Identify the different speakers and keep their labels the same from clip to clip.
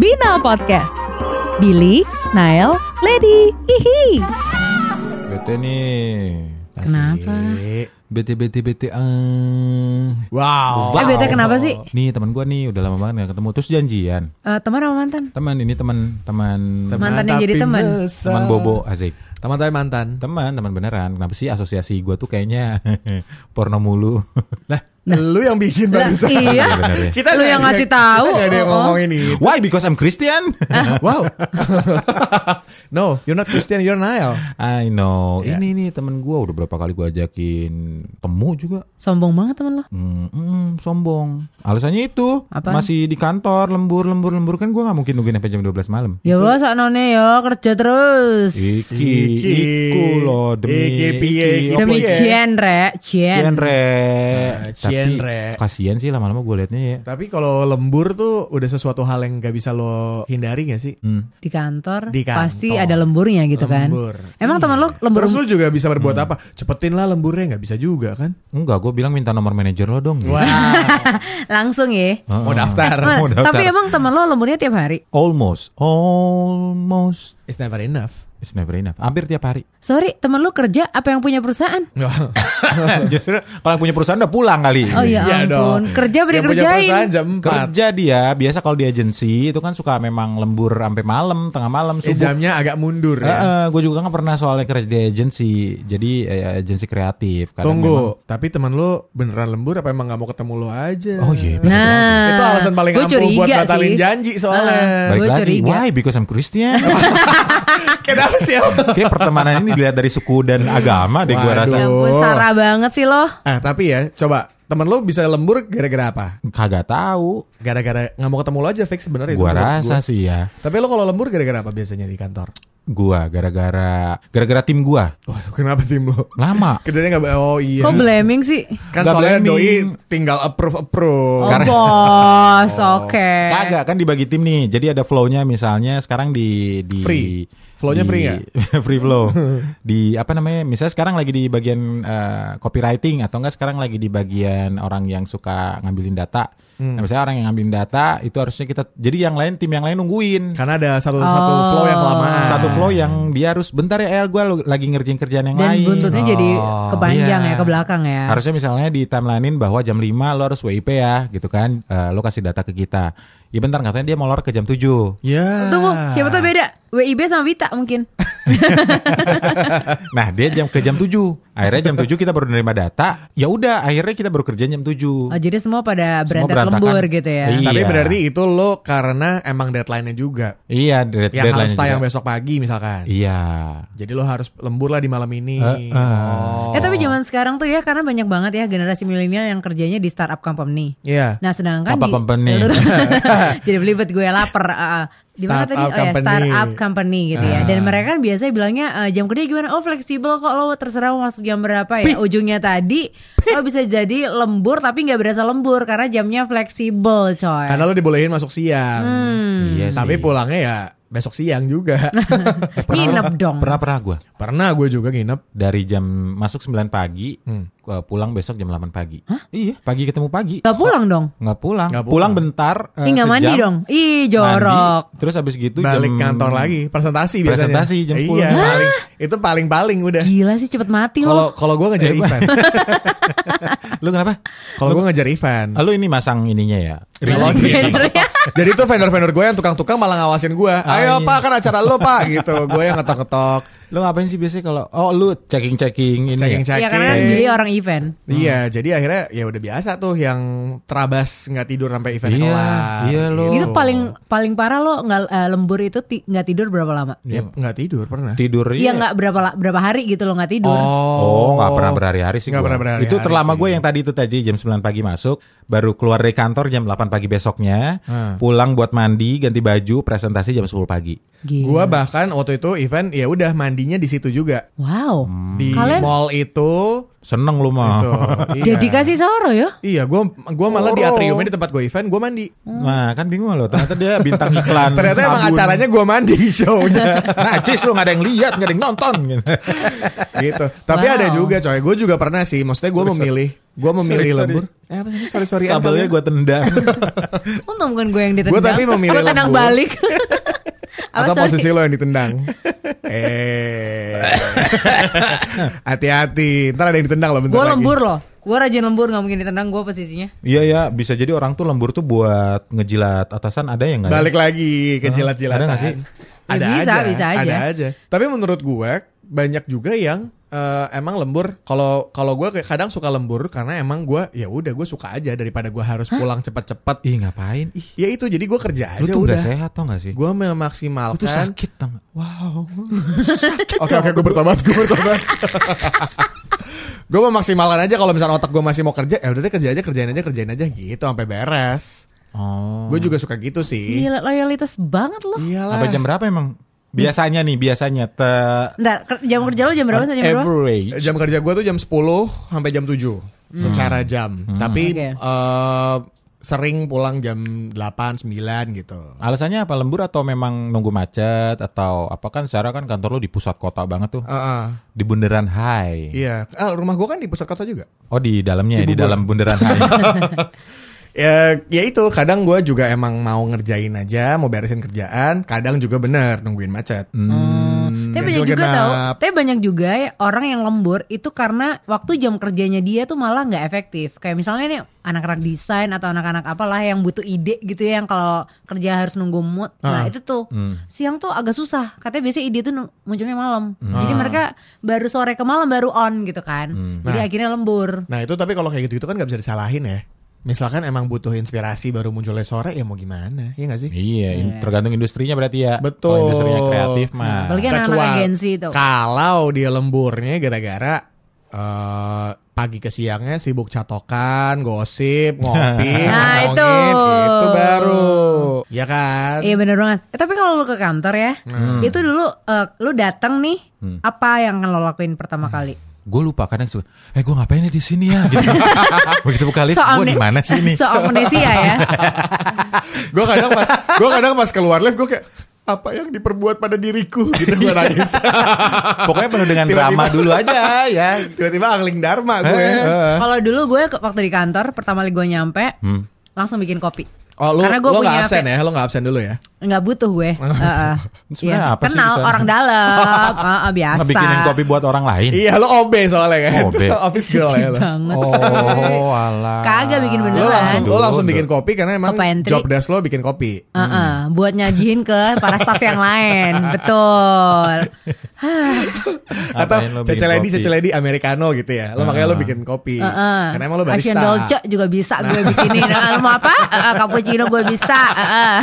Speaker 1: Bina Podcast. Billy, Nael, Lady, hihi.
Speaker 2: Bete nih.
Speaker 1: Kenapa?
Speaker 2: Bete bete bete ah.
Speaker 3: Wow.
Speaker 1: Eh bete kenapa sih?
Speaker 2: Nih teman gua nih udah lama banget gak ketemu terus janjian.
Speaker 1: Eh, teman apa mantan?
Speaker 2: Teman ini teman teman
Speaker 1: Mantan yang jadi
Speaker 3: tapi
Speaker 1: teman.
Speaker 2: teman Bobo asik.
Speaker 3: Teman tapi mantan.
Speaker 2: Teman teman beneran. Kenapa sih asosiasi gua tuh kayaknya porno mulu.
Speaker 3: Lah, lu yang bikin
Speaker 1: Lah,
Speaker 3: barusan.
Speaker 1: iya.
Speaker 2: Ya.
Speaker 3: Kita
Speaker 1: Lu yang ngasih tahu.
Speaker 3: Kita gak ada yang
Speaker 1: Oh.
Speaker 3: ngomongin ini.
Speaker 2: Why? Because I'm Christian.
Speaker 3: wow. no, you're not Christian, you're Niall.
Speaker 2: I know.
Speaker 3: Iya.
Speaker 2: Ini nih temen gua udah berapa kali gua ajakin temu juga.
Speaker 1: Sombong banget temen lo.
Speaker 2: Hmm, hmm, sombong. Alasannya itu
Speaker 1: Apaan?
Speaker 2: masih di kantor lembur lembur lembur kan gua nggak mungkin nungguin sampai jam 12 malam.
Speaker 1: Ya bos, none ya kerja terus.
Speaker 2: Iki,
Speaker 3: Iki.
Speaker 2: iku loh demi
Speaker 3: Iki, piye, iki,
Speaker 1: Demi genre, genre.
Speaker 2: Genre. Tapi
Speaker 3: genre.
Speaker 2: kasihan sih lama-lama gue liatnya ya.
Speaker 3: Tapi kalau lembur tuh udah sesuatu hal yang gak bisa lo hindari gak sih?
Speaker 2: Hmm.
Speaker 1: Di kantor,
Speaker 3: Di kantor.
Speaker 1: pasti ada lemburnya gitu
Speaker 3: Lembur.
Speaker 1: kan. Emang teman lo lembur
Speaker 3: Terus lu juga bisa berbuat apa? Cepetin lah lemburnya gak bisa juga kan?
Speaker 2: Enggak, gue bilang minta nomor manajer lo dong.
Speaker 3: Wah,
Speaker 1: langsung ya?
Speaker 3: Mau daftar.
Speaker 1: Mana-
Speaker 2: Mau daftar.
Speaker 1: Tapi emang teman lo lemburnya tiap hari?
Speaker 2: Almost, almost.
Speaker 3: It's never enough.
Speaker 2: It's never enough. Hampir tiap hari.
Speaker 1: Sorry, teman lo kerja apa yang punya perusahaan?
Speaker 2: Justru kalau yang punya perusahaan udah pulang kali.
Speaker 1: Oh ya
Speaker 3: Iya
Speaker 1: ampun,
Speaker 3: dong.
Speaker 1: kerja
Speaker 3: punya
Speaker 1: kerjain.
Speaker 3: perusahaan jam 4.
Speaker 2: Kerja dia biasa kalau di agensi itu kan suka memang lembur sampai malam, tengah malam,
Speaker 3: Eh,
Speaker 2: subuh.
Speaker 3: jamnya agak mundur ya.
Speaker 2: gue juga kan pernah soalnya kerja di agensi, jadi eh, agensi kreatif. Kadang memang-
Speaker 3: Tunggu, tapi teman lu beneran lembur apa emang gak mau ketemu lo aja?
Speaker 2: Oh iya, bisa
Speaker 1: Nah,
Speaker 3: Itu alasan paling ampuh buat batalin
Speaker 1: sih.
Speaker 3: janji soalnya.
Speaker 1: Ah.
Speaker 2: Balik
Speaker 1: Gue
Speaker 2: lagi,
Speaker 1: curiga.
Speaker 2: why? Because I'm Christian.
Speaker 3: Kenapa sih?
Speaker 2: Kayak pertemanan ini dilihat dari suku dan agama deh gue
Speaker 3: Waduh.
Speaker 2: rasa.
Speaker 1: Ya ampun, Sarah banget sih lo.
Speaker 3: ah, tapi ya, coba temen lu bisa lembur gara-gara apa?
Speaker 2: Kagak tahu.
Speaker 3: Gara-gara nggak mau ketemu lo aja fix sebenarnya itu
Speaker 2: Gua rasa
Speaker 3: gua.
Speaker 2: sih ya.
Speaker 3: Tapi lo kalau lembur gara-gara apa biasanya di kantor?
Speaker 2: Gua gara-gara gara-gara tim gua
Speaker 3: Waduh, kenapa tim lo?
Speaker 2: lama.
Speaker 3: Kerjanya nggak oh iya.
Speaker 1: Kok blaming sih?
Speaker 3: kan
Speaker 2: Nggak
Speaker 3: soalnya
Speaker 2: blaming.
Speaker 3: doi tinggal approve approve.
Speaker 1: Oh
Speaker 2: Karena-
Speaker 1: bos, oke.
Speaker 2: Kagak kan dibagi tim nih. Jadi ada flow-nya misalnya sekarang di di
Speaker 3: Free. Flow-nya free nggak?
Speaker 2: free flow. di apa namanya? Misalnya sekarang lagi di bagian eh, copywriting atau enggak sekarang lagi di bagian orang yang suka ngambilin data.
Speaker 3: Hmm.
Speaker 2: Nah, misalnya orang yang ngambilin data itu harusnya kita jadi yang lain tim yang lain nungguin.
Speaker 3: Karena ada satu satu
Speaker 1: Oh.
Speaker 3: flow yang kelamaan.
Speaker 2: Satu flow yang dia harus bentar ya El gue lagi ngerjain kerjaan yang
Speaker 1: Dan
Speaker 2: lain.
Speaker 1: buntutnya jadi
Speaker 3: Oh,
Speaker 1: kepanjang
Speaker 2: iya.
Speaker 1: ya, ke belakang ya.
Speaker 2: Harusnya misalnya di timelinein bahwa jam 5 lo harus WIP ya gitu kan. Eh, lo kasih data ke kita. Ya bentar katanya dia molor ke jam 7.
Speaker 3: Ya.
Speaker 1: Tunggu, siapa tuh beda? WIB sama Vita mungkin.
Speaker 2: Nah, dia jam ke jam 7. Akhirnya jam 7 kita baru menerima data. Ya udah, akhirnya kita baru kerja jam 7.
Speaker 1: Oh, jadi semua pada berantak
Speaker 2: berantakan.
Speaker 1: lembur gitu ya.
Speaker 2: Iya.
Speaker 3: Tapi berarti itu lo karena emang deadline-nya juga.
Speaker 2: Iya, dead,
Speaker 3: Yang harus
Speaker 2: deadline-nya
Speaker 3: tayang
Speaker 2: juga.
Speaker 3: besok pagi misalkan.
Speaker 2: Iya.
Speaker 3: Jadi lo harus lembur lah di malam ini.
Speaker 2: Eh, eh.
Speaker 3: Oh.
Speaker 1: Eh tapi zaman sekarang tuh ya karena banyak banget ya generasi milenial yang kerjanya di startup company.
Speaker 3: Iya.
Speaker 1: Nah sedangkan
Speaker 2: Apa
Speaker 1: di
Speaker 2: company?
Speaker 1: jadi belibet gue lapar. ah. di mana tadi?
Speaker 3: Startup
Speaker 1: Oh ya
Speaker 3: company.
Speaker 1: startup company gitu ya. Dan mereka kan biasanya bilangnya eh, jam kerja gimana? Oh fleksibel kok lo terserah mau masuk jam berapa ya. Ujungnya tadi lo bisa jadi lembur tapi nggak berasa lembur karena jamnya fleksibel coy.
Speaker 3: Karena lo dibolehin masuk siang.
Speaker 1: Hmm.
Speaker 2: Iya
Speaker 3: Tapi
Speaker 2: sih.
Speaker 3: pulangnya ya besok siang juga.
Speaker 1: Nginep dong.
Speaker 2: Pernah pernah gue
Speaker 3: Pernah gue juga nginep.
Speaker 2: dari jam masuk 9 pagi,
Speaker 3: Hmm.
Speaker 2: Gua pulang besok jam 8 pagi. Iya, pagi ketemu pagi.
Speaker 1: Gak pulang dong.
Speaker 2: Nggak pulang.
Speaker 3: Nggak
Speaker 2: pulang.
Speaker 3: pulang.
Speaker 2: bentar. eh,
Speaker 1: Ih nggak mandi dong. Ih jorok.
Speaker 2: mandi, terus habis gitu
Speaker 3: Balik
Speaker 2: jam
Speaker 3: kantor lagi. Presentasi biasanya.
Speaker 2: Presentasi jam 10.
Speaker 3: Iya, paling, itu paling-paling udah.
Speaker 1: Gila sih cepet mati
Speaker 3: Kalau
Speaker 1: lo.
Speaker 3: kalau gue ngejar
Speaker 2: Eh,
Speaker 3: event.
Speaker 2: Lu kenapa?
Speaker 3: Kalau gue ngejar event.
Speaker 2: Ah, Lu ini masang ininya ya.
Speaker 3: Jadi tuh vendor-vendor gue yang tukang-tukang malah ngawasin gue. Ayo
Speaker 2: iya.
Speaker 3: pak kan acara lo pak gitu. Gue yang ngetok-ngetok.
Speaker 2: Lu ngapain sih biasanya kalau oh lu checking-checking ini ya?
Speaker 3: Checking-checking.
Speaker 1: Iya karena Billy orang event.
Speaker 3: Iya, jadi akhirnya ya udah biasa tuh yang terabas nggak tidur sampai event
Speaker 2: Iya,
Speaker 3: kelar.
Speaker 2: iya lo.
Speaker 1: Itu paling paling parah lo nggak eh, lembur itu ti- nggak tidur berapa lama?
Speaker 3: Ya, nggak tidur pernah.
Speaker 2: Tidur
Speaker 1: Iya nggak berapa berapa hari gitu lo nggak tidur.
Speaker 2: Oh, nggak pernah berhari-hari sih gua.
Speaker 3: pernah berhari-hari
Speaker 2: Itu terlama gue yang tadi itu tadi jam 9 pagi masuk, baru keluar dari kantor jam 8 pagi besoknya,
Speaker 3: Hmm.
Speaker 2: pulang buat mandi, ganti baju, presentasi jam 10 pagi.
Speaker 1: Gila.
Speaker 3: Gua bahkan waktu itu event ya udah mandinya di situ juga
Speaker 1: Wow.
Speaker 3: di
Speaker 1: Kalian-
Speaker 3: mall itu.
Speaker 2: Seneng lu mah.
Speaker 3: Itu. iya.
Speaker 1: Dedikasi Soro ya?
Speaker 3: Iya, gua gua malah di atriumnya di tempat gue event, gua mandi.
Speaker 2: Nah, kan bingung loh. Ternyata dia bintang iklan.
Speaker 3: Ternyata emang acaranya gua mandi show-nya.
Speaker 2: Najis lu gak ada yang lihat, gak ada yang nonton gitu.
Speaker 3: gitu. Tapi
Speaker 1: Wow.
Speaker 3: ada juga coy. Gue juga pernah sih. Maksudnya gue memilih Gue memilih
Speaker 2: Sorry, sorry.
Speaker 3: lembur. Eh apa sih? Sorry sorry.
Speaker 2: Kabelnya gue tendang.
Speaker 1: Untung bukan gue yang ditendang.
Speaker 3: Gua tapi memilih
Speaker 1: Aku tendang
Speaker 3: lembur.
Speaker 1: balik. Apa,
Speaker 3: Atau
Speaker 1: sorry?
Speaker 3: posisi lo yang ditendang. eh. Hati-hati. Ntar ada yang ditendang lo bentar
Speaker 1: Gue
Speaker 3: lagi.
Speaker 1: lembur loh. Gue rajin lembur nggak mungkin ditendang gue posisinya.
Speaker 2: Iya ya, bisa jadi orang tuh lembur tuh buat ngejilat atasan ada yang nggak? ya?
Speaker 3: Balik lagi ke jilat-jilatan.
Speaker 2: Ada nggak sih?
Speaker 1: Ya
Speaker 3: Ada
Speaker 1: bisa,
Speaker 3: aja,
Speaker 1: bisa aja.
Speaker 3: Ada aja. Tapi menurut gue banyak juga yang eh, emang lembur. Kalau kalau gue kadang suka lembur karena emang gue ya udah gue suka aja daripada gue harus pulang cepat-cepat.
Speaker 2: Ih ngapain? Ih,
Speaker 3: Ya itu jadi gue kerja
Speaker 2: lu
Speaker 3: aja
Speaker 2: tuh
Speaker 3: udah.
Speaker 2: nggak sehat tau gak sih?
Speaker 3: Gue
Speaker 2: Lu
Speaker 3: memaksimalkan.
Speaker 2: tuh sakit tau nggak?
Speaker 3: Wow. Oke oke gue bertobat gue bertobat. gue memaksimalkan aja kalau misalnya otak gue masih mau kerja, ya udah deh kerja aja kerjain aja kerjain aja gitu sampai beres.
Speaker 2: Oh.
Speaker 3: Gue juga suka gitu sih.
Speaker 1: Gila loyalitas banget loh.
Speaker 3: Iyalah.
Speaker 2: Sampai jam berapa emang? Biasanya nih, biasanya te
Speaker 1: Ntar ker- jam kerja lo jam berapa? sampai Jam berapa?
Speaker 2: average.
Speaker 3: Jam kerja gue tuh jam 10 sampai jam 7 secara jam. Tapi
Speaker 1: Oke.
Speaker 3: eh, sering pulang jam 8 9 gitu.
Speaker 2: Alasannya apa lembur atau memang nunggu macet atau apa kan secara kan kantor lu di pusat kota banget tuh.
Speaker 3: Heeh.
Speaker 2: Di Bundaran High.
Speaker 3: Iya, Ah, rumah gue kan di pusat kota juga.
Speaker 2: Oh di dalamnya ya, di
Speaker 3: Cibubur.
Speaker 2: dalam Bundaran High.
Speaker 3: Ya, ya itu kadang gue juga emang mau ngerjain aja, mau beresin kerjaan. Kadang juga bener nungguin macet.
Speaker 2: Hmm.
Speaker 1: Tapi
Speaker 3: ganjil
Speaker 1: banyak juga
Speaker 3: genap.
Speaker 1: tau. Tapi banyak juga ya orang yang lembur itu karena waktu jam kerjanya dia tuh malah nggak efektif. Kayak misalnya nih anak-anak desain atau anak-anak apalah yang butuh ide gitu ya yang kalau kerja harus nunggu mood. Nah
Speaker 3: Ah.
Speaker 1: itu tuh
Speaker 2: Hmm.
Speaker 1: siang tuh agak susah. Katanya biasanya ide tuh munculnya malam. Jadi mereka baru sore ke malam baru on gitu kan. Jadi
Speaker 3: Nah.
Speaker 1: akhirnya lembur.
Speaker 3: Nah itu tapi kalau kayak gitu-gitu kan gak bisa disalahin ya. Misalkan emang butuh inspirasi baru munculnya sore ya mau gimana? Iya gak sih?
Speaker 2: Iya, in- tergantung industrinya berarti ya.
Speaker 3: Betul.
Speaker 2: Kalau industrinya kreatif mah.
Speaker 1: Apalagi anak-anak
Speaker 3: Kecuali
Speaker 1: agensi itu.
Speaker 3: Kalau dia lemburnya gara-gara eh, pagi ke siangnya sibuk catokan, gosip, ngopi,
Speaker 1: Nah,
Speaker 3: ngomongin,
Speaker 1: itu.
Speaker 3: itu baru. Ya kan?
Speaker 1: Iya bener banget. Eh, tapi kalau lu ke kantor ya,
Speaker 3: Hmm.
Speaker 1: itu dulu eh, lu datang nih, apa yang lo lakuin pertama kali?
Speaker 2: Gue lupa kadang suka, eh gue ngapain ya di sini ya? Gitu. Begitu buka lift, gue di mana sih nih?
Speaker 1: So amnesia ya.
Speaker 3: gue kadang pas gue kadang pas keluar live gue kayak apa yang diperbuat pada diriku gitu gue nangis.
Speaker 2: Pokoknya penuh dengan
Speaker 3: Tiba-tiba.
Speaker 2: drama dulu aja ya.
Speaker 3: Tiba-tiba angling dharma gue.
Speaker 2: Eh.
Speaker 1: Kalau dulu gue ke- waktu di kantor pertama kali gue nyampe,
Speaker 2: Hmm.
Speaker 1: langsung bikin kopi.
Speaker 3: Oh lu
Speaker 1: Karena gue
Speaker 3: lo
Speaker 1: punya
Speaker 3: gak absen ya? Lo gak absen dulu ya?
Speaker 1: Nggak butuh gue.
Speaker 2: Sebenarnya
Speaker 1: Iya,
Speaker 2: apa sih
Speaker 1: kenal
Speaker 2: sana?
Speaker 1: orang dalam, Heeh, biasa.
Speaker 2: Ngebikinin kopi buat orang lain.
Speaker 3: Iya lo OB soalnya kan?
Speaker 2: OB.
Speaker 3: Office girl ya lo.
Speaker 1: banget.
Speaker 2: Oh, alah.
Speaker 1: Kagak bikin
Speaker 3: Lo
Speaker 1: beneran.
Speaker 3: langsung lo langsung bikin kopi karena emang job desk lo bikin kopi.
Speaker 1: Heeh, buat nyajihin ke para staff yang lain, betul.
Speaker 3: Atau
Speaker 2: Ngapain lo bikin
Speaker 3: cece lady
Speaker 2: kopi?
Speaker 3: cece lady americano gitu ya. Lo makanya lo bikin kopi.
Speaker 1: Heeh.
Speaker 3: Karena emang lo
Speaker 1: Asian
Speaker 3: barista.
Speaker 1: dolce juga bisa gue bikinin. Nah, lu mau apa? Heeh, cappuccino gue bisa. Heeh.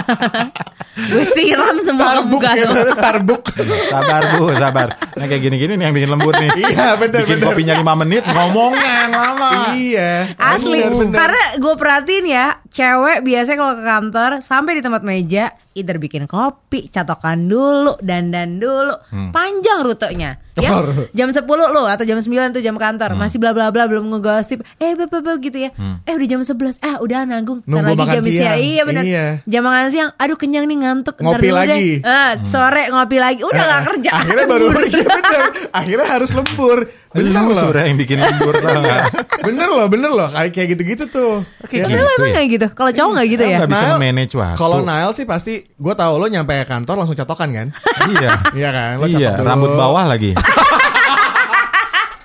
Speaker 1: Gue siram semua muka
Speaker 3: ya, Starbucks.
Speaker 2: Sabar bu, sabar. Nah kayak gini-gini nih yang bikin lembur nih.
Speaker 3: Iya, bener,
Speaker 2: Bikin
Speaker 3: bener.
Speaker 2: kopinya 5 menit, ngomongnya yang lama.
Speaker 3: Iya.
Speaker 1: Asli,
Speaker 3: Bener, bener.
Speaker 1: karena gue perhatiin ya, cewek biasanya kalau ke kantor sampai di tempat meja, either bikin kopi, catokan dulu, dandan dulu, panjang rutenya. Ya,
Speaker 3: Oh.
Speaker 1: jam 10 lo atau jam 9 tuh jam kantor, masih bla bla bla belum ngegosip. Eh, beb, beb, beb, gitu ya. Eh, udah jam 11. Ah, udah nanggung. Ntar
Speaker 3: Nunggu
Speaker 1: lagi
Speaker 3: makan
Speaker 1: jam
Speaker 3: siang.
Speaker 1: siang. Iya benar.
Speaker 3: Iya.
Speaker 1: Jam makan siang. Aduh, kenyang nih ngantuk. Ntar
Speaker 3: Ngopi
Speaker 1: dulu
Speaker 3: lagi.
Speaker 1: Deh. Eh, sore ngopi lagi. Udah gak kerja.
Speaker 3: Akhirnya baru iya bener. Akhirnya harus lembur. Bener loh.
Speaker 2: yang bikin lembur tau?
Speaker 3: Bener loh, bener loh. Kayak kayak gitu-gitu tuh.
Speaker 2: Kayak
Speaker 1: Tapi
Speaker 2: gitu
Speaker 1: lo emang
Speaker 2: ya?
Speaker 1: gak gitu? Kalau cowok gak gitu ya?
Speaker 2: Nggak bisa manage waktu.
Speaker 3: Kalau Nail sih pasti gue tahu lo nyampe kantor langsung catokan kan?
Speaker 2: Iya.
Speaker 3: Iya kan? Lo
Speaker 2: iya,
Speaker 3: dulu.
Speaker 2: rambut bawah lagi.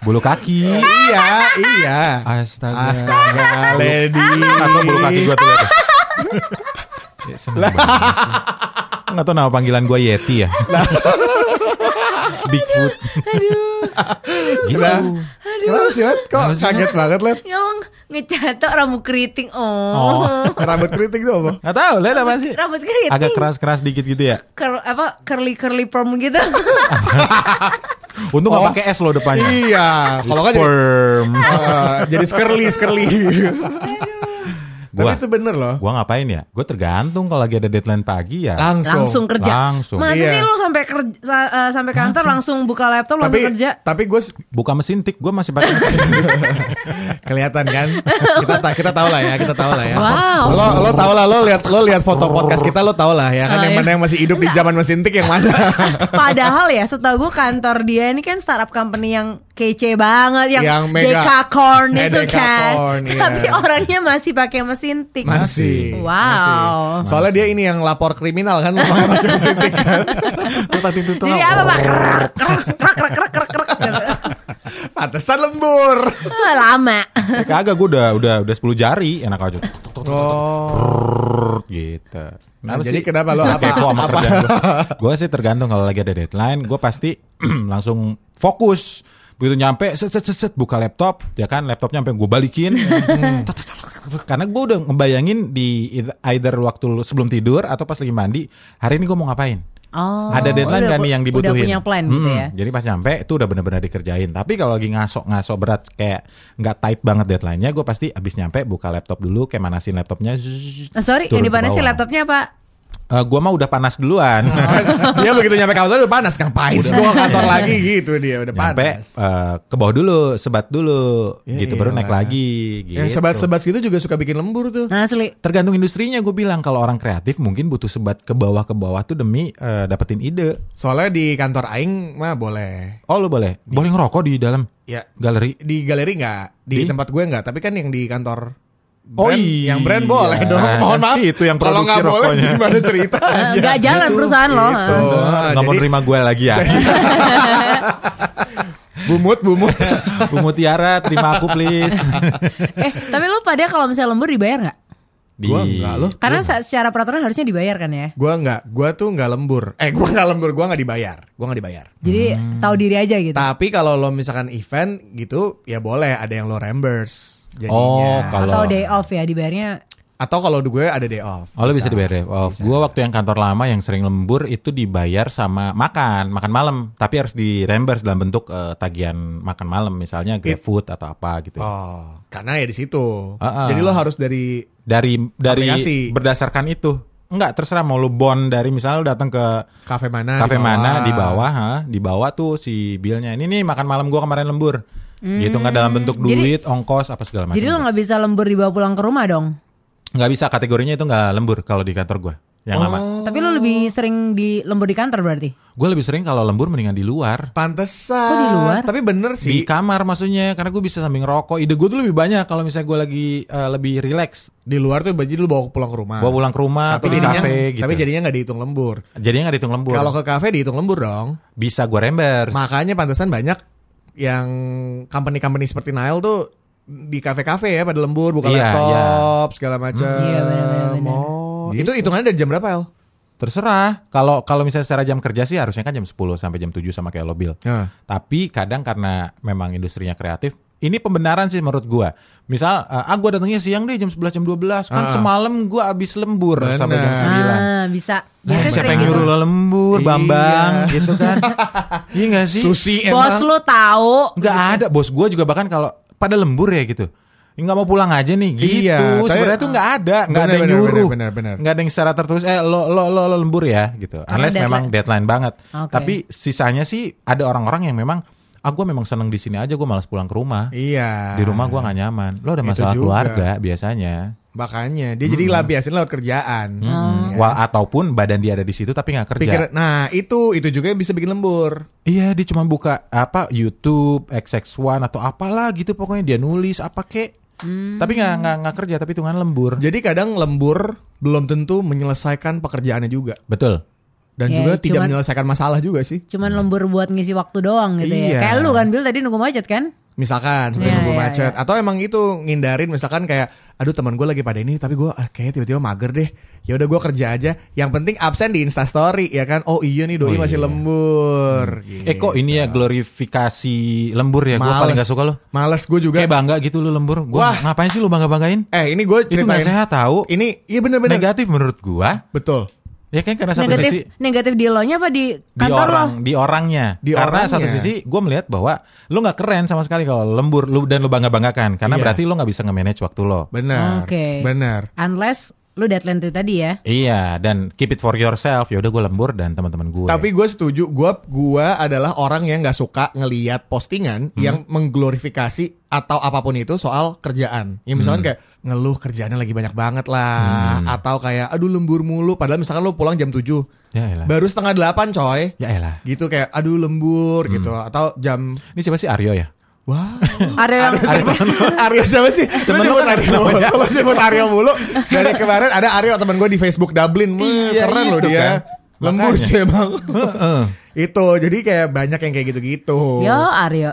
Speaker 2: Bulu kaki.
Speaker 3: iya, iya.
Speaker 2: Astaga.
Speaker 3: Astaga, lady.
Speaker 2: Atau bulu kaki gua tuh. Ya, seneng banget. Nggak tahu nama panggilan gua Yeti ya. Bigfoot. gitu.
Speaker 3: Nah, Kenapa sih, Let? Kok kaget banget, Let?
Speaker 1: Ngomong ngecatok rambut keriting. Oh.
Speaker 2: Oh.
Speaker 3: Rambut kritik tuh apa?
Speaker 2: Nggak tahu, lihat apa sih?
Speaker 1: Rambut keriting.
Speaker 2: Agak keras-keras dikit gitu ya.
Speaker 1: Cur- apa curly curly perm gitu.
Speaker 2: Untung
Speaker 3: Oh.
Speaker 2: pakai S loh depannya.
Speaker 3: Iya, kalau kan jadi, eh, jadi skerly, skerly. Tapi
Speaker 2: Gua,
Speaker 3: itu bener loh.
Speaker 2: gua ngapain ya? Gue tergantung kalau lagi ada deadline pagi ya.
Speaker 3: Langsung.
Speaker 1: Langsung kerja.
Speaker 2: Langsung.
Speaker 1: Masa
Speaker 3: Iya.
Speaker 1: sih lu sampai kerja eh, sampai kantor langsung buka laptop langsung
Speaker 3: Tapi
Speaker 1: kerja?
Speaker 3: tapi gue
Speaker 2: Buka mesin tik, gue masih pakai mesin.
Speaker 3: kelihatan kan. Kita ta- kita tahu lah ya, kita tahu lah ya.
Speaker 1: Wow.
Speaker 3: Lo lo tahu lah lo lihat lo lihat foto podcast kita lo tahu lah ya kan
Speaker 1: Oh,
Speaker 3: yang
Speaker 1: iya.
Speaker 3: mana yang masih hidup di zaman mesin tik yang mana.
Speaker 1: Padahal ya setahu gue kantor dia ini kan startup company yang kece banget yang,
Speaker 3: Yang mega.
Speaker 1: Decacorn
Speaker 3: Eh,
Speaker 1: itu kan.
Speaker 3: Iya.
Speaker 1: Tapi orangnya masih pakai mesin tik.
Speaker 3: Masih.
Speaker 1: Wow.
Speaker 3: Masih. Soalnya dia ini yang lapor kriminal kan makanya pakai mesin tik kan.
Speaker 2: Tadi itu tuh
Speaker 1: Jadi apa Pak? Krek, krek, krek, krek.
Speaker 3: Pantesan lembur.
Speaker 1: Ah, Lama.
Speaker 2: Eh, kagak gue udah udah udah 10 jari enak aja.
Speaker 3: Oh.
Speaker 2: gitu.
Speaker 3: Nah, jadi kenapa lo apa
Speaker 2: Kepo sama
Speaker 3: apa?
Speaker 2: Gue sih tergantung kalau lagi ada deadline, gue pasti langsung fokus. Begitu nyampe, set, set, set, set, buka laptop, ya kan laptopnya sampai gue balikin.
Speaker 3: Hmm.
Speaker 2: Karena gue udah ngebayangin di either waktu lu sebelum tidur atau pas lagi mandi, hari ini gue mau ngapain.
Speaker 1: Oh,
Speaker 2: ada deadline kan nih yang dibutuhin.
Speaker 1: Udah punya plan gitu
Speaker 2: Hmm,
Speaker 1: ya.
Speaker 2: Jadi pas nyampe itu udah bener-bener dikerjain. Tapi kalau lagi ngasok-ngasok berat kayak nggak tight banget deadline-nya, gue pasti abis nyampe buka laptop dulu, kayak manasin laptopnya. zzz,
Speaker 1: sorry, yang dipanasin
Speaker 2: bawah.
Speaker 1: laptopnya apa?
Speaker 2: Eh, gua mah udah panas duluan.
Speaker 3: dia begitu nyampe kantor udah panas ngapain sih gua kantor lagi gitu dia udah
Speaker 2: Nyampe
Speaker 3: panas.
Speaker 2: eh, ke bawah dulu, sebat dulu,
Speaker 3: Ya
Speaker 2: gitu baru naik
Speaker 3: iyalah.
Speaker 2: lagi. Gitu.
Speaker 3: Yang sebat-sebat gitu juga suka bikin lembur tuh.
Speaker 1: Nah, asli.
Speaker 2: Tergantung industrinya, gue bilang kalau orang kreatif mungkin butuh sebat ke bawah ke bawah tuh demi eh, dapetin ide.
Speaker 3: Soalnya di kantor aing mah boleh.
Speaker 2: Oh lu boleh, boleh ngerokok di dalam
Speaker 3: Ya
Speaker 2: galeri.
Speaker 3: di galeri nggak, di,
Speaker 2: Di?
Speaker 3: tempat gue nggak, tapi kan yang di kantor
Speaker 2: Oh
Speaker 3: brand,
Speaker 2: iya.
Speaker 3: yang brand boleh dong. Mohon
Speaker 2: Kan
Speaker 3: maaf.
Speaker 2: sih itu yang
Speaker 3: Kalau nggak
Speaker 2: produksi
Speaker 3: boleh
Speaker 2: rokoknya.
Speaker 3: gimana cerita?
Speaker 1: Eh, Nggak jalan perusahaan lo.
Speaker 3: Gitu.
Speaker 1: ah.
Speaker 3: Ah,
Speaker 2: Nggak mau nerima gue lagi ya.
Speaker 3: Bumut, bumut.
Speaker 2: Bu Mutiara, terima aku please.
Speaker 1: Eh, tapi lu pada kalau misalnya lembur dibayar nggak?
Speaker 2: Di...
Speaker 3: Gua enggak loh.
Speaker 1: Karena sa- secara peraturan harusnya dibayar kan ya.
Speaker 3: Gua nggak, gua tuh nggak lembur. Eh, gua nggak lembur, gua nggak dibayar. Gua nggak dibayar.
Speaker 1: Jadi tahu diri aja gitu.
Speaker 3: Tapi kalau lo misalkan event gitu, ya boleh ada yang lo reimburse. Jadinya.
Speaker 2: Oh, kalau
Speaker 1: Atau day off ya dibayarnya.
Speaker 3: Atau kalau gue ada day off.
Speaker 2: Oh lu bisa dibayar ya? Oh, gue waktu yang kantor lama yang sering lembur itu dibayar sama makan, makan malam. Tapi harus di reimburse dalam bentuk eh, tagihan makan malam, misalnya GrabFood atau apa gitu.
Speaker 3: Oh, karena ya di situ.
Speaker 2: Ah, ah.
Speaker 3: Jadi lo harus dari
Speaker 2: Dari dari
Speaker 3: Aplikasi.
Speaker 2: berdasarkan itu. Enggak, terserah mau lu bond dari misalnya lu datang ke
Speaker 3: kafe mana,
Speaker 2: kafe
Speaker 3: di
Speaker 2: mana di bawah, ha? di bawah tuh si billnya. Ini nih makan malam gua kemarin lembur. Gitu nggak dalam bentuk
Speaker 1: Hmm. Jadi-
Speaker 2: duit, ongkos apa segala macam.
Speaker 1: Jadi lo nggak bisa lembur dibawa pulang ke rumah dong.
Speaker 2: nggak bisa kategorinya itu nggak lembur kalau di kantor gua yang lama.
Speaker 3: Oh.
Speaker 1: Tapi lo lebih sering di lembur di kantor berarti.
Speaker 2: Gue lebih sering kalau lembur mendingan di luar.
Speaker 3: Pantesan.
Speaker 1: Kok di luar?
Speaker 3: Tapi bener
Speaker 2: Di
Speaker 3: sih.
Speaker 2: kamar maksudnya karena gue bisa sambil ngerokok. Ide gue tuh lebih banyak kalau misalnya gue lagi eh, lebih relax.
Speaker 3: Di luar tuh baju lu bawa pulang ke rumah.
Speaker 2: Bawa pulang ke rumah
Speaker 3: tapi
Speaker 2: atau di kafe gitu.
Speaker 3: tapi jadinya nggak dihitung lembur.
Speaker 2: Jadinya nggak dihitung lembur.
Speaker 3: Kalau ke kafe dihitung lembur dong.
Speaker 2: bisa gue reimburse.
Speaker 3: Makanya pantesan banyak yang company-company seperti Nile tuh di kafe-kafe ya pada lembur buka
Speaker 2: Iya,
Speaker 3: laptop segala macam.
Speaker 1: Iya, benar-benar, benar.
Speaker 3: Oh,
Speaker 2: Gitu.
Speaker 3: itu hitungannya dari jam berapa El?
Speaker 2: Terserah. Kalau kalau misalnya secara jam kerja sih harusnya kan jam 10 sampai jam 7 sama kayak lo Bill. Tapi kadang karena memang industrinya kreatif, ini pembenaran sih menurut gua. Misal eh, ah gua datangnya siang deh jam 11 jam 12 kan
Speaker 3: Ah.
Speaker 2: semalam gua abis lembur sampai jam
Speaker 3: Benar.
Speaker 2: 9.
Speaker 1: Ah, bisa.
Speaker 2: Nah, siapa yang
Speaker 1: gitu.
Speaker 2: nyuruh lo lembur,
Speaker 3: Iya.
Speaker 2: Bambang, gitu kan? iya gak sih?
Speaker 3: Susi
Speaker 1: Bos
Speaker 3: emang.
Speaker 1: lu tahu.
Speaker 2: Nggak ada, bos gue juga bahkan kalau pada lembur ya gitu. Nggak mau pulang aja nih, gitu.
Speaker 3: Iya,
Speaker 2: Sebenarnya tuh nggak ada, nggak ada yang nyuruh,
Speaker 3: benar, benar, benar.
Speaker 2: nggak ada yang secara tertulis. Eh, lo lo lo, lo lembur ya, gitu.
Speaker 1: Karena
Speaker 2: Unless
Speaker 1: deadline.
Speaker 2: memang deadline banget.
Speaker 1: Oke.
Speaker 2: Tapi sisanya sih ada orang-orang yang memang, ah gue memang seneng di sini aja, gue malas pulang ke rumah.
Speaker 3: Iya.
Speaker 2: Di rumah gue nggak nyaman. Lo ada
Speaker 3: Itu
Speaker 2: masalah
Speaker 3: juga.
Speaker 2: keluarga biasanya.
Speaker 3: Makanya dia jadi lampiasin lewat kerjaan.
Speaker 2: Hmm. Wah, ataupun badan dia ada di situ tapi nggak kerja.
Speaker 3: Pikir, nah itu itu juga yang bisa bikin lembur.
Speaker 2: Iya, dia cuma buka apa YouTube, XX1 atau apalah gitu pokoknya dia nulis apa kek. Tapi nggak nggak nggak kerja tapi hitungan lembur.
Speaker 3: Jadi kadang lembur belum tentu menyelesaikan pekerjaannya juga
Speaker 2: Betul.
Speaker 3: Dan
Speaker 1: Ya,
Speaker 3: juga tidak
Speaker 1: cuman-
Speaker 3: menyelesaikan masalah juga sih.
Speaker 1: Cuman lembur buat ngisi waktu doang gitu
Speaker 3: Iya.
Speaker 1: ya. Kayak lu kan Bill tadi nunggu macet kan?
Speaker 3: Misalkan seperti
Speaker 1: Iya,
Speaker 3: nunggu
Speaker 1: iya,
Speaker 3: macet
Speaker 1: iya.
Speaker 3: atau emang itu ngindarin misalkan kayak aduh teman gue lagi pada ini tapi gue ah, kayak tiba-tiba mager deh. Ya udah gue kerja aja. Yang penting absen di Instastory ya kan. Oh iya nih doi
Speaker 2: Oh,
Speaker 3: masih
Speaker 2: iya.
Speaker 3: lembur.
Speaker 2: Eh kok ini ya glorifikasi lembur ya? Gue paling gak suka lo.
Speaker 3: Males gue juga.
Speaker 2: Kayak bangga gitu lu lembur. Gua
Speaker 3: Wah.
Speaker 2: ngapain sih lu bangga banggain?
Speaker 3: Eh ini gue
Speaker 2: Itu nggak
Speaker 3: ceritain.
Speaker 2: sehat tahu.
Speaker 3: Ini iya bener-bener
Speaker 2: Negatif menurut gua.
Speaker 3: Betul.
Speaker 2: Ya kan karena satu
Speaker 1: negatif
Speaker 2: sisi
Speaker 1: negatif di lo nya apa di
Speaker 2: di
Speaker 1: kantor lo?
Speaker 2: orang di orangnya.
Speaker 3: Di
Speaker 2: karena
Speaker 3: orangnya.
Speaker 2: satu sisi gue melihat bahwa lu nggak keren sama sekali kalau lembur lu dan lu bangga banggakan karena
Speaker 3: Iya.
Speaker 2: berarti lu nggak bisa nge-manage waktu lo.
Speaker 3: Benar.
Speaker 1: Oke.
Speaker 3: Benar.
Speaker 1: Unless lu deadline itu tadi ya.
Speaker 2: Iya dan keep it for yourself. Ya udah gue lembur dan teman-teman gue.
Speaker 3: Tapi gue setuju, gue gua adalah orang yang nggak suka ngeliat postingan yang mengglorifikasi atau apa pun itu soal kerjaan. Ya misalkan kayak ngeluh kerjaannya lagi banyak banget lah, atau kayak aduh lembur mulu. Padahal misalkan lo pulang jam 7
Speaker 2: ya elah.
Speaker 3: baru setengah delapan coy.
Speaker 2: Ya elah.
Speaker 3: Gitu kayak aduh lembur gitu, atau jam
Speaker 2: Ini siapa sih Aryo ya?
Speaker 3: Wah,
Speaker 1: Aryo
Speaker 3: Aryo siapa sih?
Speaker 2: Temen lu
Speaker 3: nyebut
Speaker 2: kan
Speaker 3: Aryo mulu. Lu nyebut Aryo mulu. Dari kemarin ada Aryo teman gue di Facebook Dublin.
Speaker 2: Iya,
Speaker 3: keren loh
Speaker 2: itu
Speaker 3: dia.
Speaker 2: kan.
Speaker 3: Lembur
Speaker 2: Makanya.
Speaker 3: sih emang.
Speaker 2: Heeh.
Speaker 3: itu jadi kayak banyak yang kayak gitu-gitu.
Speaker 1: Yo Aryo.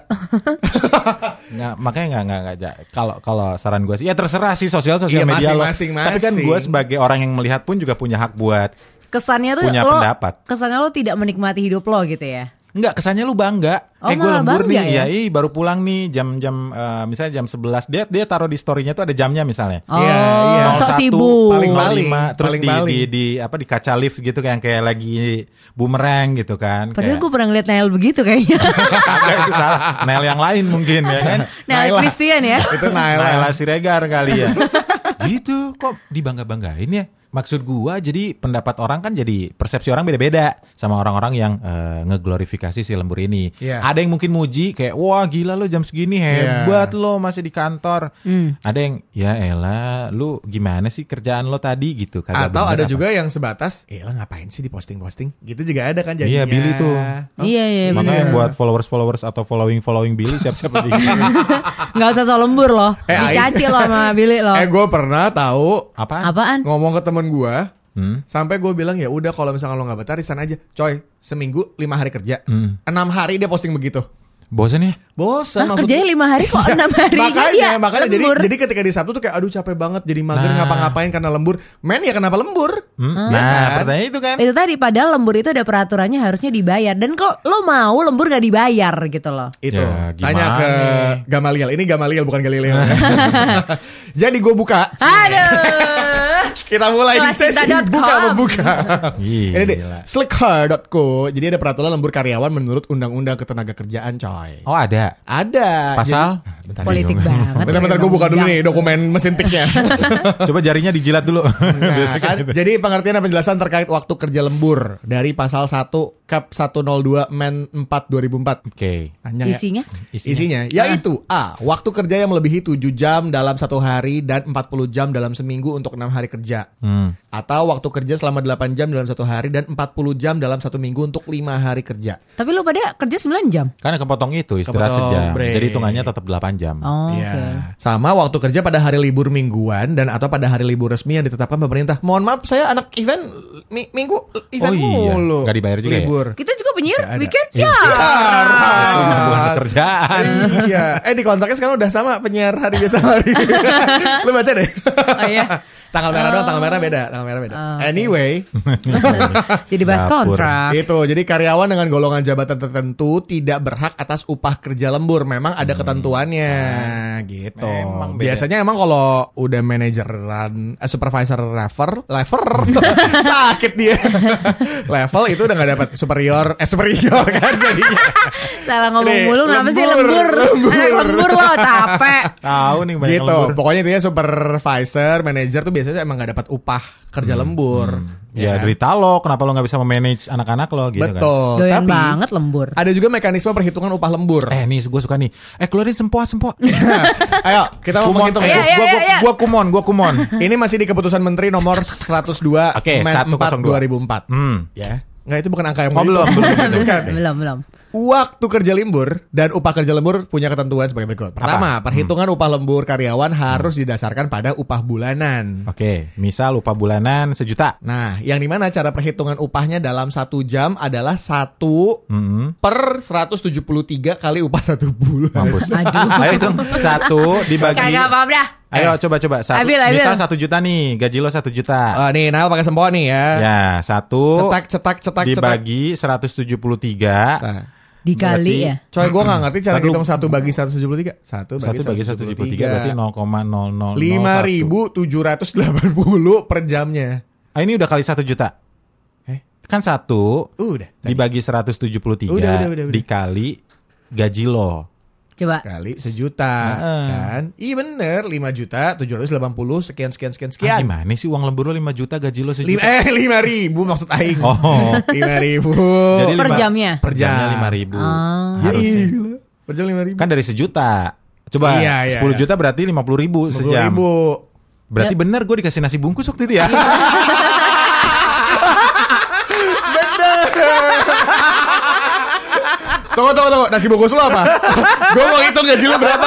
Speaker 2: Nggak, makanya nggak nggak nggak kalau kalau saran gue sih ya terserah sih sosial sosial
Speaker 3: Iya,
Speaker 2: media lo.
Speaker 3: masing-masing,
Speaker 2: Tapi kan
Speaker 3: masing.
Speaker 2: gue sebagai orang yang melihat pun juga punya hak buat
Speaker 1: Kesannya tuh
Speaker 2: Punya
Speaker 1: lo
Speaker 2: pendapat.
Speaker 1: kesannya lo tidak menikmati hidup lo gitu ya.
Speaker 2: Enggak, kesannya lu bangga.
Speaker 1: Oh,
Speaker 2: eh gue lembur nih,
Speaker 1: ya?
Speaker 2: ya, ih baru pulang nih jam-jam eh, misalnya jam 11. Dia dia taruh di story-nya tuh ada jamnya misalnya.
Speaker 1: Oh,
Speaker 3: Iya, iya.
Speaker 1: sok
Speaker 2: 01,
Speaker 1: sibuk.
Speaker 3: Paling.
Speaker 2: 05, terus
Speaker 3: paling
Speaker 2: di,
Speaker 3: balik.
Speaker 2: di di apa di kaca lift gitu kayak kayak lagi bumerang gitu kan.
Speaker 1: Padahal
Speaker 2: Kayak-
Speaker 1: gue pernah ngeliat Nail begitu kayaknya.
Speaker 2: Kagak, itu salah. Nail yang lain mungkin ya kan.
Speaker 1: Nail. Christian ya.
Speaker 3: Itu. Naila
Speaker 2: Siregar kali ya. gitu kok dibangga-banggain ya. Maksud gua jadi pendapat orang kan jadi persepsi orang beda-beda sama orang-orang yang eh, ngeglorifikasi si lembur ini.
Speaker 3: Iya.
Speaker 2: Ada yang mungkin muji kayak wah gila lo jam segini hebat lo masih di kantor. Ada yang ya elah lu gimana sih kerjaan lo tadi gitu kagak
Speaker 3: Atau ada
Speaker 2: apa.
Speaker 3: juga yang sebatas, eh lah ngapain sih di posting-posting? Gitu juga ada kan jadinya.
Speaker 2: Iya, Billy tuh.
Speaker 1: Iya iya.
Speaker 2: Makanya
Speaker 1: bener.
Speaker 2: buat followers-followers atau following-following Billy siap-siap lagi.
Speaker 1: Nggak usah soal lembur loh.
Speaker 3: Eh,
Speaker 1: Dicaci lo sama Billy lo.
Speaker 3: Eh gue pernah tahu
Speaker 2: Apaan?
Speaker 1: Apaan?
Speaker 3: ngomong ke temen gue,
Speaker 2: Hmm?
Speaker 3: sampai gue bilang ya udah kalau misalkan lo nggak betah resign aja, coy. Seminggu lima hari kerja,
Speaker 2: Hmm.
Speaker 3: enam hari dia posting begitu.
Speaker 2: Bosen ya?
Speaker 3: Bosan maksud
Speaker 1: kerjanya lima hari kok enam hari
Speaker 3: makanya makanya jadi
Speaker 1: lembur.
Speaker 3: jadi ketika di Sabtu tuh kayak aduh capek banget jadi mager
Speaker 2: Nah.
Speaker 3: ngapa-ngapain karena lembur men ya kenapa lembur
Speaker 2: Hmm?
Speaker 3: Ya
Speaker 2: Nah,
Speaker 3: kan?
Speaker 2: pertanyaan itu kan.
Speaker 1: itu tadi padahal lembur itu ada peraturannya harusnya dibayar dan kalau lo mau lembur gak dibayar gitu loh.
Speaker 3: itu
Speaker 2: Ya, gimana
Speaker 3: tanya ke? Gamaliel ini Gamaliel bukan Galileo jadi gue buka
Speaker 1: Aduh.
Speaker 3: kita mulai di sesi buka membuka ini deh slicker.co jadi ada peraturan lembur karyawan menurut undang-undang ketenaga kerjaan coy
Speaker 2: Oh ada.
Speaker 3: ada
Speaker 2: Pasal?
Speaker 3: Jadi- bentar
Speaker 1: Politik
Speaker 3: ya,
Speaker 1: banget.
Speaker 3: bentar-bentar gue buka dulu nih dokumen mesin tiknya
Speaker 2: Coba jarinya dijilat dulu.
Speaker 3: Nah, kan,
Speaker 2: gitu.
Speaker 3: Jadi pengertian dan penjelasan terkait waktu kerja lembur dari pasal 1 Cap 102 Men 4 2004.
Speaker 2: Oke.
Speaker 3: Panjang ya.
Speaker 1: Isinya?
Speaker 3: Isinya yaitu A. Waktu kerja yang melebihi 7 jam dalam satu hari dan 40 jam dalam seminggu untuk enam hari kerja.
Speaker 2: Hmm.
Speaker 3: Atau waktu kerja selama 8 jam dalam satu hari dan 40 jam dalam satu minggu untuk lima hari kerja.
Speaker 1: Tapi lo pada kerja 9 jam.
Speaker 2: Karena kepotong itu istirahat
Speaker 3: Kepotong
Speaker 2: sejam.
Speaker 3: break.
Speaker 2: Jadi hitungannya tetap 8 jam.
Speaker 1: Oh,
Speaker 3: Iya.
Speaker 1: oke.
Speaker 3: Sama waktu kerja pada hari libur mingguan dan atau pada hari libur resmi yang ditetapkan pemerintah. Mohon maaf saya anak event mi- minggu event
Speaker 2: Oh iya,
Speaker 3: mulu.
Speaker 2: nggak dibayar juga ya?
Speaker 3: libur.
Speaker 1: Kita juga penyiar weekend
Speaker 2: Iya.
Speaker 1: siap.
Speaker 2: Itu mah bukan pekerjaan.
Speaker 3: iya. Eh di kontraknya sekarang udah sama penyiar hari biasa sama hari. Lu baca deh.
Speaker 1: Oh iya.
Speaker 3: tanggal merah doang, tanggal merah beda, tanggal merah beda.
Speaker 1: Oh, oke.
Speaker 3: Anyway,
Speaker 1: Jadi bahas kontrak.
Speaker 3: itu. Jadi karyawan dengan golongan jabatan tertentu tidak berhak atas upah kerja lembur. Memang ada ketentuannya gitu.
Speaker 2: Memang beda.
Speaker 3: Biasanya emang kalau udah manajeran, eh, supervisor level, level sakit dia. level itu udah nggak dapat superior, eh superior kan jadinya.
Speaker 1: Salah ngomong
Speaker 3: Nih,
Speaker 1: mulu kenapa sih
Speaker 3: lembur,
Speaker 1: lembur?
Speaker 3: lembur.
Speaker 1: Anak lembur lo capek.
Speaker 2: Tahu nih banyak
Speaker 3: gitu.
Speaker 2: lembur.
Speaker 3: Pokoknya intinya supervisor, manager tuh biasanya emang gak dapat upah kerja lembur.
Speaker 2: Ya,
Speaker 3: kan?
Speaker 2: derita lo, kenapa lo nggak bisa memanage anak-anak lo gitu kan?
Speaker 3: Betul. Tapi
Speaker 1: banget lembur.
Speaker 3: ada juga mekanisme perhitungan upah lembur.
Speaker 2: Eh nih, gue suka nih. Eh keluarin sempoa sempoa.
Speaker 3: Ayo, kita mau
Speaker 2: kumon,
Speaker 3: menghitung
Speaker 2: eh,
Speaker 1: Iya,
Speaker 3: ya.
Speaker 1: iya,
Speaker 2: gua, gua,
Speaker 1: iya.
Speaker 2: gua kumon, gua kumon.
Speaker 3: Ini masih di keputusan Menteri nomor 102
Speaker 2: Oke,
Speaker 3: Men 4
Speaker 2: 102.
Speaker 3: 2004.
Speaker 2: Hmm.
Speaker 3: Ya. Enggak itu bukan angka yang
Speaker 2: Oh, belum, belum,
Speaker 1: belum belum.
Speaker 3: Waktu kerja lembur dan upah kerja lembur punya ketentuan sebagai berikut. Pertama, perhitungan upah lembur karyawan harus didasarkan pada upah bulanan.
Speaker 2: Oke, misal upah bulanan sejuta.
Speaker 3: Nah, yang di mana cara perhitungan upahnya dalam satu jam adalah satu
Speaker 2: Hmm.
Speaker 3: per 173 kali upah satu bulan.
Speaker 2: Mampus.
Speaker 1: Aduh.
Speaker 2: Ayo hitung satu dibagi.
Speaker 1: Kagak apa-apa dah.
Speaker 2: Ayo coba coba satu.
Speaker 1: Ambil, ambil.
Speaker 2: Misal satu juta nih, gaji lo satu juta.
Speaker 3: Oh, nih, Nal pakai sempoa nih ya.
Speaker 2: ya satu
Speaker 3: Cetak, cetak, cetak, cetak.
Speaker 2: dibagi 173
Speaker 3: Nah,
Speaker 1: Dikali
Speaker 2: Berarti-
Speaker 1: ya.
Speaker 3: Coy, gue gak ngerti cara hitung satu bagi 173. Satu bagi,
Speaker 2: satu bagi 173 berarti 0,0001.
Speaker 3: 5.780 per jamnya.
Speaker 2: Ah, ini udah kali satu juta. kan satu
Speaker 3: Udah.
Speaker 2: dibagi 173
Speaker 3: Udah, udah, udah, udah.
Speaker 2: dikali gaji lo.
Speaker 1: Coba.
Speaker 3: Kali sejuta
Speaker 2: Heeh.
Speaker 3: kan? Iya bener 5 juta 780 sekian sekian sekian
Speaker 2: Ah,
Speaker 3: sekian.
Speaker 2: gimana sih uang lembur lo 5 juta gaji lo
Speaker 3: Lima,
Speaker 2: sejuta?
Speaker 3: eh lima ribu maksud Aing.
Speaker 2: Oh.
Speaker 3: lima ribu.
Speaker 2: Jadi
Speaker 1: Per
Speaker 2: lima-
Speaker 1: jamnya?
Speaker 3: Per jam.
Speaker 2: jamnya 5 ribu.
Speaker 1: Oh.
Speaker 3: Ya iya. Per jam lima ribu.
Speaker 2: Kan dari sejuta. Coba
Speaker 3: Iya, iya,
Speaker 2: 10
Speaker 3: iya.
Speaker 2: juta berarti 50 ribu sejam.
Speaker 3: ribu.
Speaker 2: Berarti
Speaker 1: Ya.
Speaker 2: bener gue dikasih nasi bungkus waktu itu ya.
Speaker 3: Tunggu tunggu tunggu nasi bungkus lo apa? Gue mau hitung gaji lo berapa?